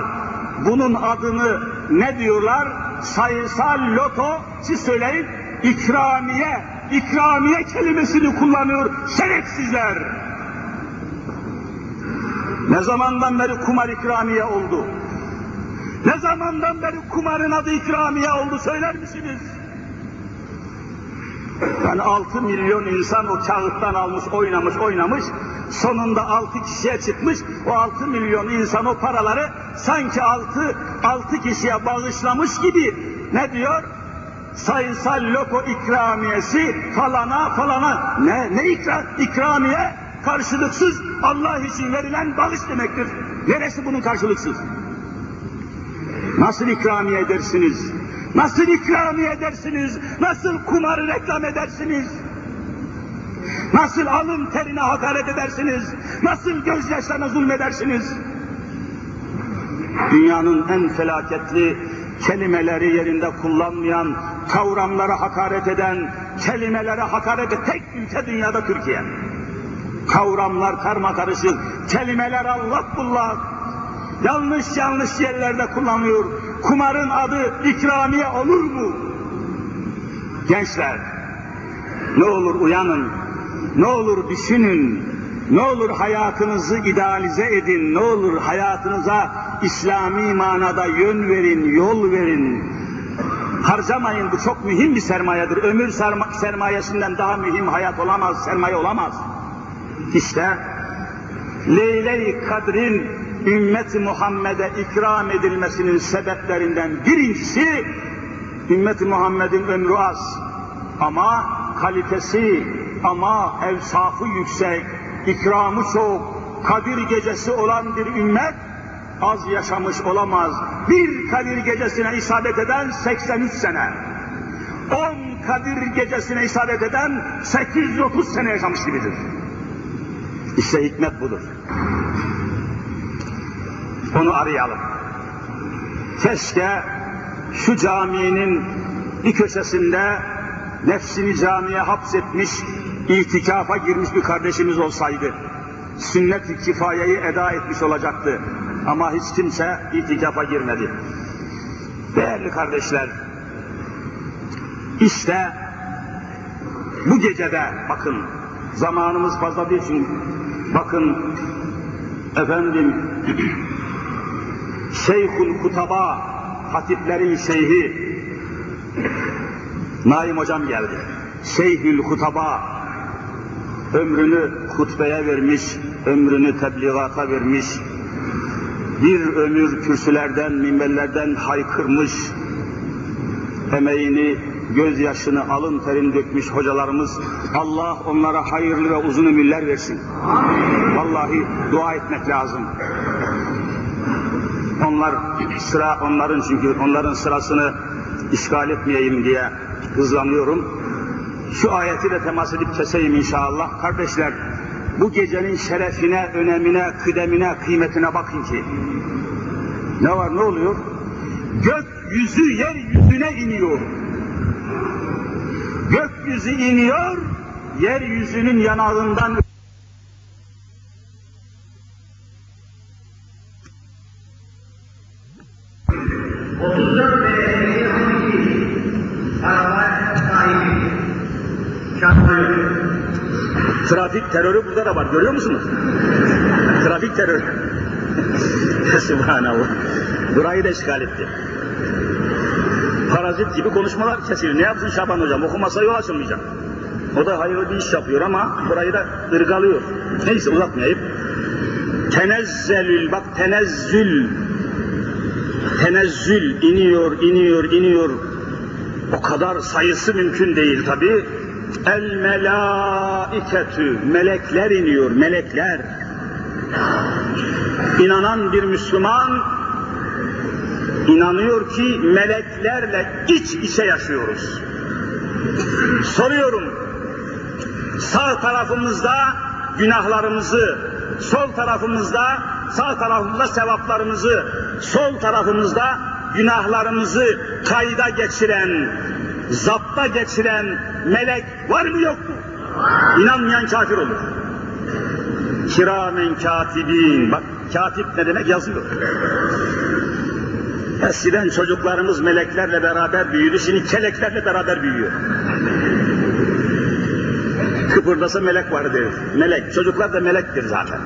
bunun adını ne diyorlar? Sayısal loto, siz söyleyin, ikramiye, ikramiye kelimesini kullanıyor şerefsizler. Ne zamandan beri kumar ikramiye oldu? Ne zamandan beri kumarın adı ikramiye oldu söyler misiniz? Yani 6 milyon insan o kağıttan almış, oynamış, oynamış. Sonunda 6 kişiye çıkmış. O 6 milyon insan o paraları sanki 6, 6 kişiye bağışlamış gibi ne diyor? Sayısal loko ikramiyesi falana falana. Ne, ne ikra, ikramiye? Karşılıksız Allah için verilen bağış demektir. Neresi bunun karşılıksız? Nasıl ikramiye edersiniz? Nasıl ikramiye edersiniz? Nasıl kumarı reklam edersiniz? Nasıl alın terine hakaret edersiniz? Nasıl gözyaşlarına zulmedersiniz? Dünyanın en felaketli kelimeleri yerinde kullanmayan, kavramlara hakaret eden, kelimelere hakaret eden tek ülke dünyada Türkiye. Kavramlar karma karışık, kelimeler Allah bullak, yanlış yanlış yerlerde kullanılıyor. Kumarın adı ikramiye olur mu? Gençler, ne olur uyanın, ne olur düşünün, ne olur hayatınızı idealize edin, ne olur hayatınıza İslami manada yön verin, yol verin. Harcamayın, bu çok mühim bir sermayedir. Ömür sermayesinden daha mühim hayat olamaz, sermaye olamaz. İşte Leyle-i Kadr'in ümmeti Muhammed'e ikram edilmesinin sebeplerinden birincisi ümmeti Muhammed'in ömrü az ama kalitesi ama evsafı yüksek, ikramı çok, Kadir gecesi olan bir ümmet az yaşamış olamaz. Bir Kadir gecesine isabet eden 83 sene. 10 Kadir gecesine isabet eden 830 sene yaşamış gibidir. İşte hikmet budur. Onu arayalım. Keşke şu caminin bir köşesinde nefsini camiye hapsetmiş, itikafa girmiş bir kardeşimiz olsaydı, sünnet-i kifayeyi eda etmiş olacaktı. Ama hiç kimse itikafa girmedi. Değerli kardeşler, işte bu gecede bakın, zamanımız fazla değil çünkü, bakın efendim Şeyhul Kutaba, hatiplerin şeyhi, Naim hocam geldi. Şeyhül Kutaba, ömrünü hutbeye vermiş, ömrünü tebliğata vermiş, bir ömür kürsülerden, minberlerden haykırmış, emeğini, gözyaşını, alın terini dökmüş hocalarımız, Allah onlara hayırlı ve uzun ömürler versin. Vallahi dua etmek lazım. Onlar sıra onların çünkü onların sırasını işgal etmeyeyim diye hızlanıyorum. Şu ayeti de temas edip keseyim inşallah. Kardeşler, bu gecenin şerefine, önemine, kıdemine, kıymetine bakın ki. Ne var, ne oluyor? Gökyüzü yeryüzüne iniyor. Gökyüzü iniyor, yeryüzünün yanağından Trafik terörü burada da var. Görüyor musunuz? Trafik terörü. Subhanallah. Burayı da işgal etti. Parazit gibi konuşmalar kesilir. Ne yapsın Şaban hocam? Okumasa yol açılmayacak. O da hayırlı bir iş yapıyor ama burayı da ırgalıyor. Neyse uzatmayayım. Tenezzelül, bak tenezzül. Tenezzül iniyor, iniyor, iniyor. O kadar sayısı mümkün değil tabi. El melaiketü, melekler iniyor, melekler. İnanan bir Müslüman inanıyor ki meleklerle iç içe yaşıyoruz. Soruyorum, sağ tarafımızda günahlarımızı, sol tarafımızda, sağ tarafımızda sevaplarımızı, sol tarafımızda günahlarımızı kayda geçiren, zapta geçiren melek var mı yok mu? İnanmayan kafir olur. Kiramen katibin. Bak katip ne demek yazıyor. Eskiden çocuklarımız meleklerle beraber büyüdü, şimdi keleklerle beraber büyüyor. Kıpırdasa melek var der. Melek, çocuklar da melektir zaten.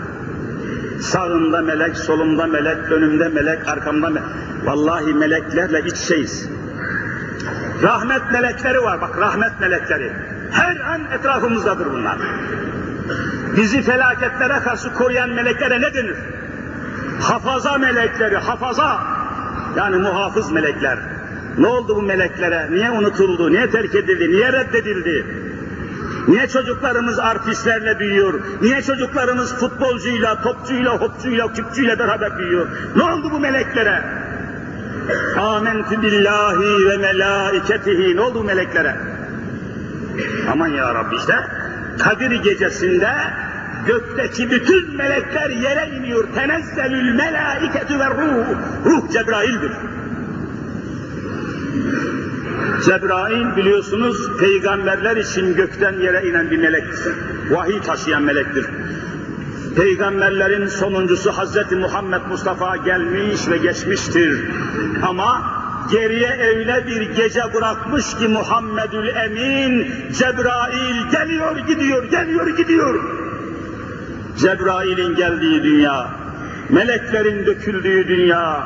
Sağımda melek, solumda melek, önümde melek, arkamda melek. Vallahi meleklerle iç şeyiz. Rahmet melekleri var, bak rahmet melekleri. Her an etrafımızdadır bunlar. Bizi felaketlere karşı koruyan meleklere ne denir? Hafaza melekleri, hafaza. Yani muhafız melekler. Ne oldu bu meleklere? Niye unutuldu? Niye terk edildi? Niye reddedildi? Niye çocuklarımız artistlerle büyüyor? Niye çocuklarımız futbolcuyla, topçuyla, hopçuyla, küpçüyle beraber büyüyor? Ne oldu bu meleklere? Âmentü billahi ve melâiketihi. Ne oldu meleklere? Aman ya Rabbi işte Kadir gecesinde gökteki bütün melekler yere iniyor. Tenezzelül melâiketü ve ruh. Ruh Cebrail'dir. Cebrail biliyorsunuz peygamberler için gökten yere inen bir melektir. Vahiy taşıyan melektir. Peygamberlerin sonuncusu Hazreti Muhammed Mustafa gelmiş ve geçmiştir. Ama geriye öyle bir gece bırakmış ki Muhammedül Emin, Cebrail geliyor gidiyor, geliyor gidiyor. Cebrail'in geldiği dünya, meleklerin döküldüğü dünya,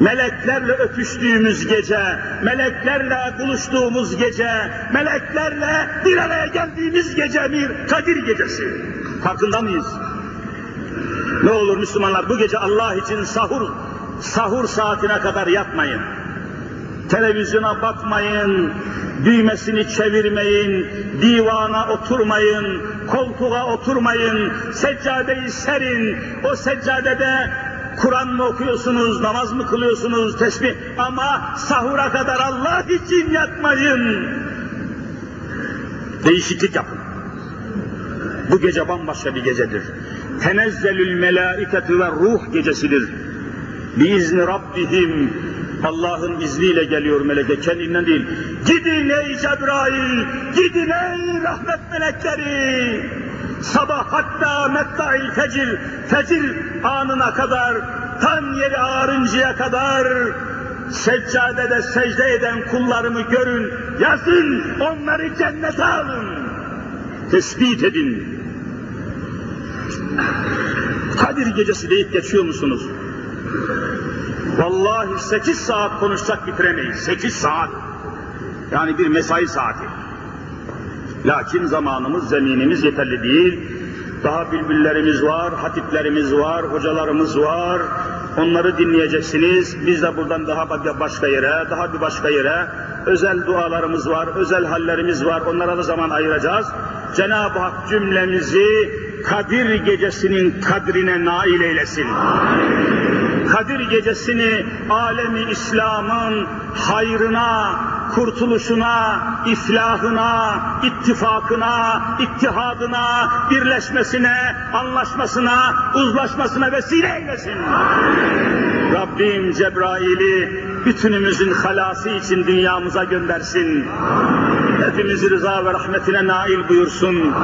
meleklerle öpüştüğümüz gece, meleklerle buluştuğumuz gece, meleklerle bir araya geldiğimiz gece bir Kadir gecesi. Farkında mıyız? Ne olur Müslümanlar bu gece Allah için sahur, sahur saatine kadar yatmayın. Televizyona bakmayın, düğmesini çevirmeyin, divana oturmayın, koltuğa oturmayın, seccadeyi serin, o seccadede Kur'an mı okuyorsunuz, namaz mı kılıyorsunuz, tesbih ama sahura kadar Allah için yatmayın. Değişiklik yapın. Bu gece bambaşka bir gecedir. Tenezzelül melâiketü ve ruh gecesidir. Biizni Rabbihim Allah'ın izniyle geliyor meleke, kendinden değil. Gidin ey Cebrail, gidin ey rahmet melekleri. Sabah hatta metta'il fecir, fecir anına kadar, tan yeri ağarıncaya kadar, seccadede secde eden kullarımı görün, yazın, onları cennete alın. Tespit edin. Kadir gecesi deyip geçiyor musunuz? Vallahi sekiz saat konuşsak bitiremeyiz. Sekiz saat. Yani bir mesai saati. Lakin zamanımız, zeminimiz yeterli değil. Daha bülbüllerimiz var, hatiplerimiz var, hocalarımız var. Onları dinleyeceksiniz. Biz de buradan daha başka yere, daha bir başka yere özel dualarımız var, özel hallerimiz var. Onlara da zaman ayıracağız. Cenab-ı Hak cümlemizi Kadir gecesinin kadrine nail eylesin. Kadir gecesini alemi İslam'ın hayrına, kurtuluşuna, iflahına, ittifakına, ittihadına, birleşmesine, anlaşmasına, uzlaşmasına vesile eylesin. Rabbim Cebrail'i bütünümüzün halası için dünyamıza göndersin. Hepimizi rıza ve rahmetine nail buyursun.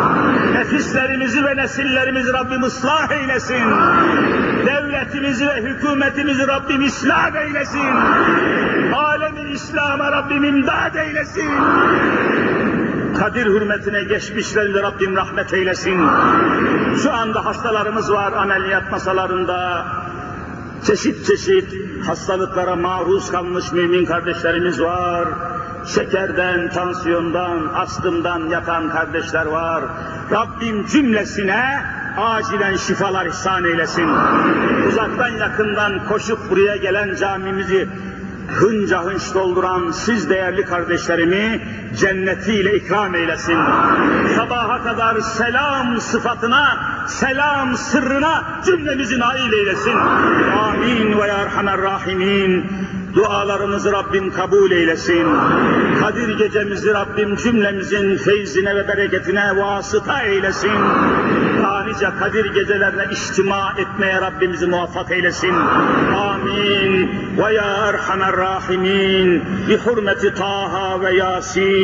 Nefislerimizi ve nesillerimizi Rabbim ıslah eylesin. Devletimizi ve hükümetimizi Rabbim ıslah eylesin. Alemin İslam'a Rabbim imdad eylesin. Kadir hürmetine geçmişlerinde Rabbim rahmet eylesin. Şu anda hastalarımız var ameliyat masalarında. Çeşit çeşit hastalıklara maruz kalmış mümin kardeşlerimiz var. Şekerden, tansiyondan, astımdan yatan kardeşler var. Rabbim cümlesine acilen şifalar ihsan eylesin. Uzaktan yakından koşup buraya gelen camimizi hınca hınç dolduran siz değerli kardeşlerimi cennetiyle ikram eylesin. Sabaha kadar selam sıfatına, selam sırrına cümlemizi nail eylesin. Amin ve ya Erhamer Rahimin. Dualarımızı Rabbim kabul eylesin. Kadir gecemizi Rabbim cümlemizin feyzine ve bereketine vasıta eylesin. Nice Kadir gecelerine içtima etmeye Rabbimizi muvaffak eylesin. Amin. Ve ya Erhamer Rahimin. Bi hurmeti Taha ve Yasin.